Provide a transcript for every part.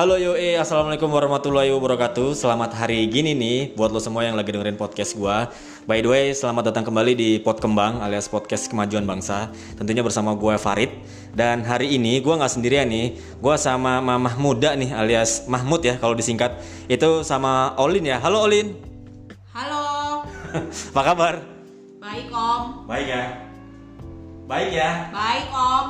Halo YOE, Assalamualaikum warahmatullahi wabarakatuh. Selamat hari gini nih buat lo semua yang lagi dengerin podcast gua. By the way, selamat datang kembali di Pot Kembang alias Podcast Kemajuan Bangsa. Tentunya bersama gue Farid. Dan hari ini gua nggak sendirian nih. Gua sama Mamah Muda nih alias Mahmud ya kalau disingkat. Itu sama Olin ya, halo Olin. Halo, Apa kabar? baik Om. Baik ya Baik ya Baik Om.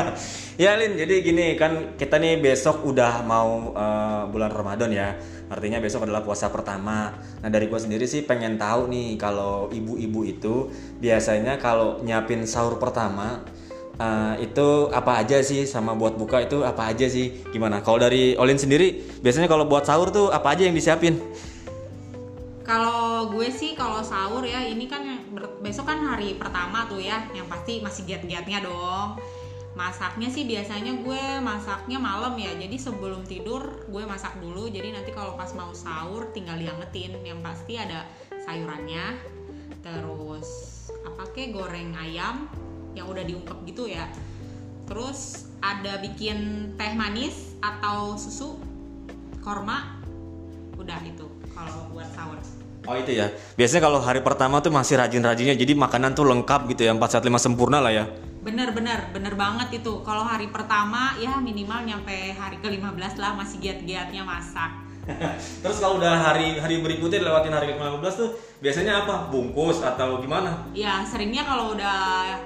ya Lin, jadi gini kan kita nih besok udah mau eh, bulan Ramadan ya. Artinya besok adalah puasa pertama. Nah dari gua sendiri sih pengen tahu nih kalau ibu-ibu itu biasanya kalau nyiapin sahur pertama eh, itu apa aja sih sama buat buka itu apa aja sih? Gimana? Kalau dari Olin sendiri biasanya kalau buat sahur tuh apa aja yang disiapin? Kalau gue sih kalau sahur ya ini kan besok kan hari pertama tuh ya, yang pasti masih giat-giatnya dong. Masaknya sih biasanya gue masaknya malam ya, jadi sebelum tidur gue masak dulu. Jadi nanti kalau pas mau sahur tinggal diangetin. Yang pasti ada sayurannya, terus apa kek goreng ayam yang udah diungkep gitu ya. Terus ada bikin teh manis atau susu korma udah itu kalau buat sahur Oh itu ya. Biasanya kalau hari pertama tuh masih rajin-rajinnya jadi makanan tuh lengkap gitu ya 4 sehat 5 sempurna lah ya. bener bener bener banget itu kalau hari pertama ya minimal nyampe hari ke 15 lah masih giat-giatnya masak Terus kalau udah hari hari berikutnya lewatin hari ke-15 tuh biasanya apa? Bungkus atau gimana? ya seringnya kalau udah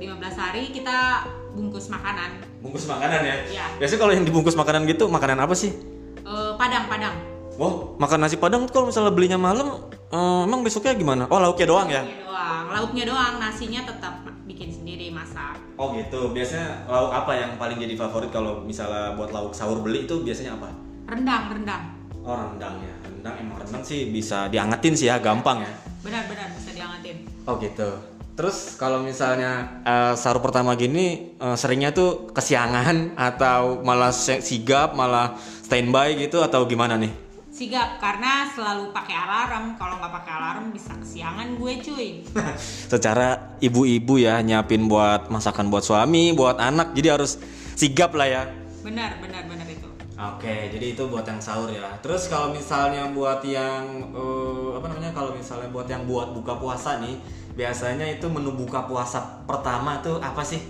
15 hari kita bungkus makanan Bungkus makanan ya. Iya. Biasanya kalau yang dibungkus makanan gitu makanan apa sih? Eh, padang padang Wah, makan nasi padang tuh kalau misalnya belinya malam eh, emang besoknya gimana? Oh, lauknya doang ya? lauknya doang lauknya doang nasinya tetap bikin sendiri masak Oh gitu. Biasanya lauk apa yang paling jadi favorit kalau misalnya buat lauk sahur beli itu biasanya apa? rendang rendang Oh, rendang ya. Rendang emang rendang sih bisa diangetin sih ya, gampang ya. benar-benar bisa diangetin Oh gitu. Terus kalau misalnya eh, sahur pertama gini eh, seringnya tuh kesiangan atau malah sigap, malah standby gitu atau gimana nih? Sigap karena selalu pakai alarm kalau nggak pakai alarm bisa kesiangan gue cuy Secara ibu-ibu ya nyiapin buat masakan buat suami, buat anak, jadi harus sigap lah ya. benar benar benar itu Oke, jadi itu buat yang sahur ya. Terus kalau misalnya buat yang eh, apa namanya? Kalau misalnya buat yang buat buka puasa nih, biasanya itu menu buka puasa pertama tuh apa sih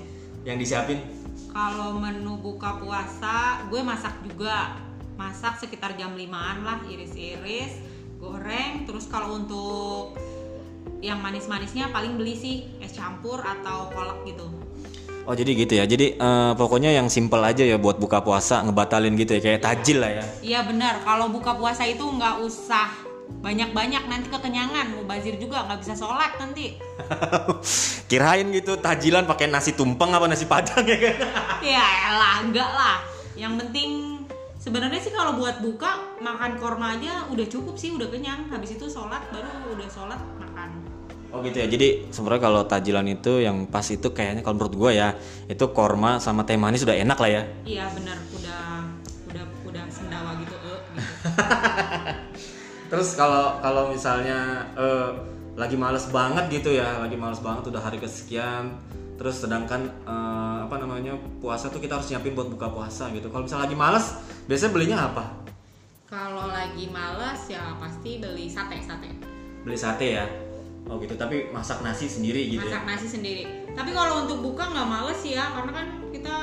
yang disiapin? Kalau menu buka puasa, gue masak juga. Masak sekitar jam 5-an lah, iris-iris, goreng. Terus kalau untuk yang manis-manisnya paling beli sih es campur atau kolak gitu. Oh jadi gitu ya. Jadi eh, pokoknya yang simple aja ya buat buka puasa ngebatalin gitu ya kayak tajil lah ya. Iya benar, kalau buka puasa itu nggak usah banyak-banyak nanti kekenyangan, mubazir juga nggak bisa sholat nanti. Kirain gitu tajilan pakai nasi tumpeng apa nasi padang ya kan? ya elah, enggak lah. Yang penting sebenarnya sih kalau buat buka makan korma aja udah cukup sih, udah kenyang. Habis itu sholat baru udah sholat makan. Oh gitu ya. Jadi sebenarnya kalau tajilan itu yang pas itu kayaknya kalau menurut gua ya itu korma sama teh manis sudah enak lah ya. Iya benar, udah udah udah sendawa gitu. eh, gitu. Terus kalau kalau misalnya eh, lagi males banget gitu ya, lagi males banget udah hari kesekian, terus sedangkan eh, apa namanya puasa tuh kita harus nyiapin buat buka puasa gitu. Kalau misalnya lagi males, biasanya belinya apa? Kalau lagi malas ya pasti beli sate sate. Beli sate ya. Oh gitu, tapi masak nasi sendiri gitu Masak ya. nasi sendiri. Tapi kalau untuk buka nggak males ya, karena kan kita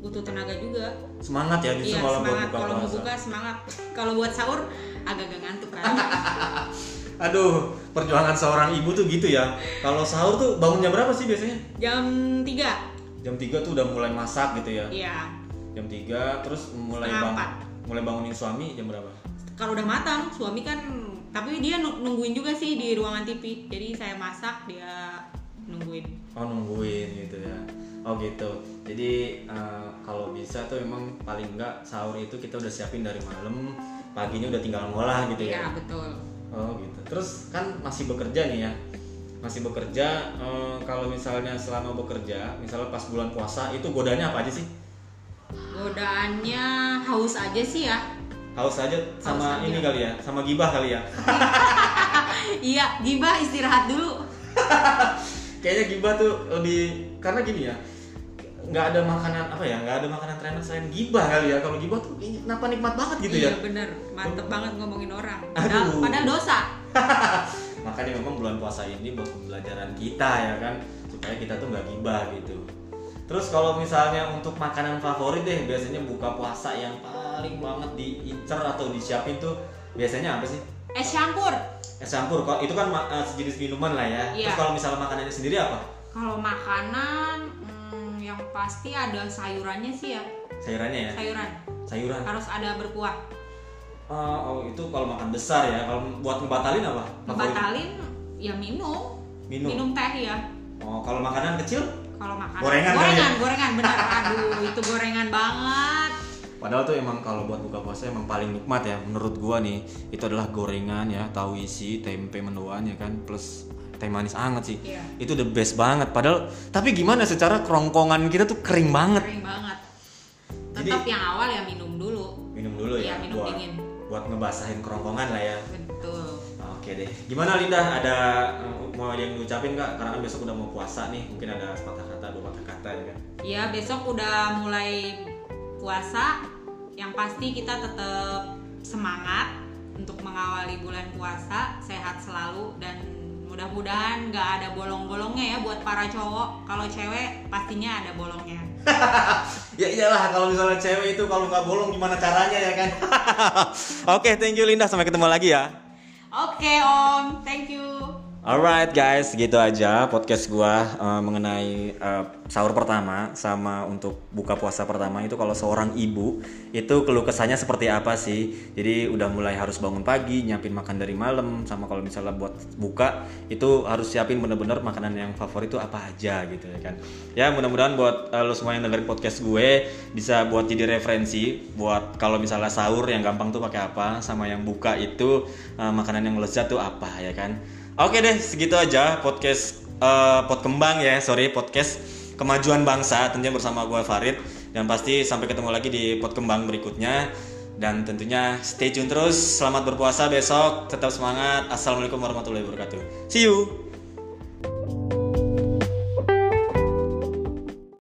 butuh tenaga juga. Semangat ya justru Iya malah buat buka kalau buka semangat. Kalau buat sahur agak-agak ngantuk kan. Aduh, perjuangan seorang ibu tuh gitu ya. Kalau sahur tuh bangunnya berapa sih biasanya? Jam 3 Jam 3 tuh udah mulai masak gitu ya. Iya. Jam 3 terus mulai Setengah bang empat. mulai bangunin suami jam berapa? Kalau udah matang, suami kan tapi dia nu- nungguin juga sih di ruangan TV. Jadi saya masak, dia nungguin. Oh nungguin gitu ya. Oh gitu. Jadi eh, kalau bisa tuh emang paling enggak sahur itu kita udah siapin dari malam, paginya udah tinggal ngolah gitu Iya, ya. betul. Oh gitu. Terus kan masih bekerja nih ya. Masih bekerja eh, kalau misalnya selama bekerja, misalnya pas bulan puasa itu godanya apa aja sih? Godaannya haus aja sih ya. Haus aja sama Haus aja. ini kali ya, sama gibah kali ya. iya, gibah istirahat dulu. Kayaknya gibah tuh lebih karena gini ya. Nggak ada makanan apa ya nggak ada makanan terenak selain gibah kali ya. Kalau gibah tuh ini kenapa nikmat banget gitu iya ya? bener. Mantep banget ngomongin orang. Aduh. padahal, padahal dosa. Makanya memang bulan puasa ini buat pembelajaran kita ya kan supaya kita tuh nggak gibah gitu. Terus kalau misalnya untuk makanan favorit deh biasanya buka puasa yang paling banget diincer atau disiapin tuh biasanya apa sih? Es campur. Es campur. Kok itu kan eh, sejenis minuman lah ya. Iya. terus kalau misalnya makanannya sendiri apa? Kalau makanan hmm, yang pasti ada sayurannya sih ya? Sayurannya ya? Sayuran. Sayuran? Harus ada berkuah. Oh, oh, itu kalau makan besar ya kalau buat ngebatalin apa? Ngebatalin ya minum. Minum. teh ya. Oh kalau makanan kecil? Kalau makan Gorengan kali gorengan ya? gorengan benar. Aduh itu gorengan banget. Padahal tuh emang kalau buat buka puasa emang paling nikmat ya menurut gua nih. Itu adalah gorengan ya tahu isi tempe mendoan ya kan plus teh manis anget sih. Iya. itu the best banget. Padahal tapi gimana secara kerongkongan kita tuh kering banget. Kering banget. Jadi- tetap yang awal ya minum dulu. Minum dulu Iya, ya minum buat dingin. buat ngebasahin kerongkongan lah ya. Betul. Oke deh. Gimana Linda? Ada mau yang diucapin nggak? Karena kan besok udah mau puasa nih. Mungkin ada sepatah kata dua patah kata ya kan. Ya besok udah mulai puasa. Yang pasti kita tetap semangat untuk mengawali bulan puasa. Sehat selalu dan mudah-mudahan nggak ada bolong-bolongnya ya buat para cowok. Kalau cewek pastinya ada bolongnya. Ya iyalah kalau misalnya cewek itu kalau nggak bolong gimana caranya ya kan? Oke thank you Linda. Sampai ketemu lagi ya. Oke om. Thank you Alright guys, gitu aja podcast gua eh, mengenai eh, sahur pertama sama untuk buka puasa pertama itu kalau seorang ibu itu keluh kesahnya seperti apa sih? Jadi udah mulai harus bangun pagi, nyiapin makan dari malam sama kalau misalnya buat buka itu harus siapin bener-bener makanan yang favorit itu apa aja gitu ya kan. Ya mudah-mudahan buat eh, lo semua yang dengerin podcast gue bisa buat jadi referensi buat kalau misalnya sahur yang gampang tuh pakai apa sama yang buka itu eh, makanan yang lezat tuh apa ya kan. Oke deh, segitu aja podcast eh, pot kembang ya, sorry podcast kemajuan bangsa tentunya bersama gue Farid dan pasti sampai ketemu lagi di pot kembang berikutnya dan tentunya stay tune terus. Selamat berpuasa besok, tetap semangat. Assalamualaikum warahmatullahi wabarakatuh. See you.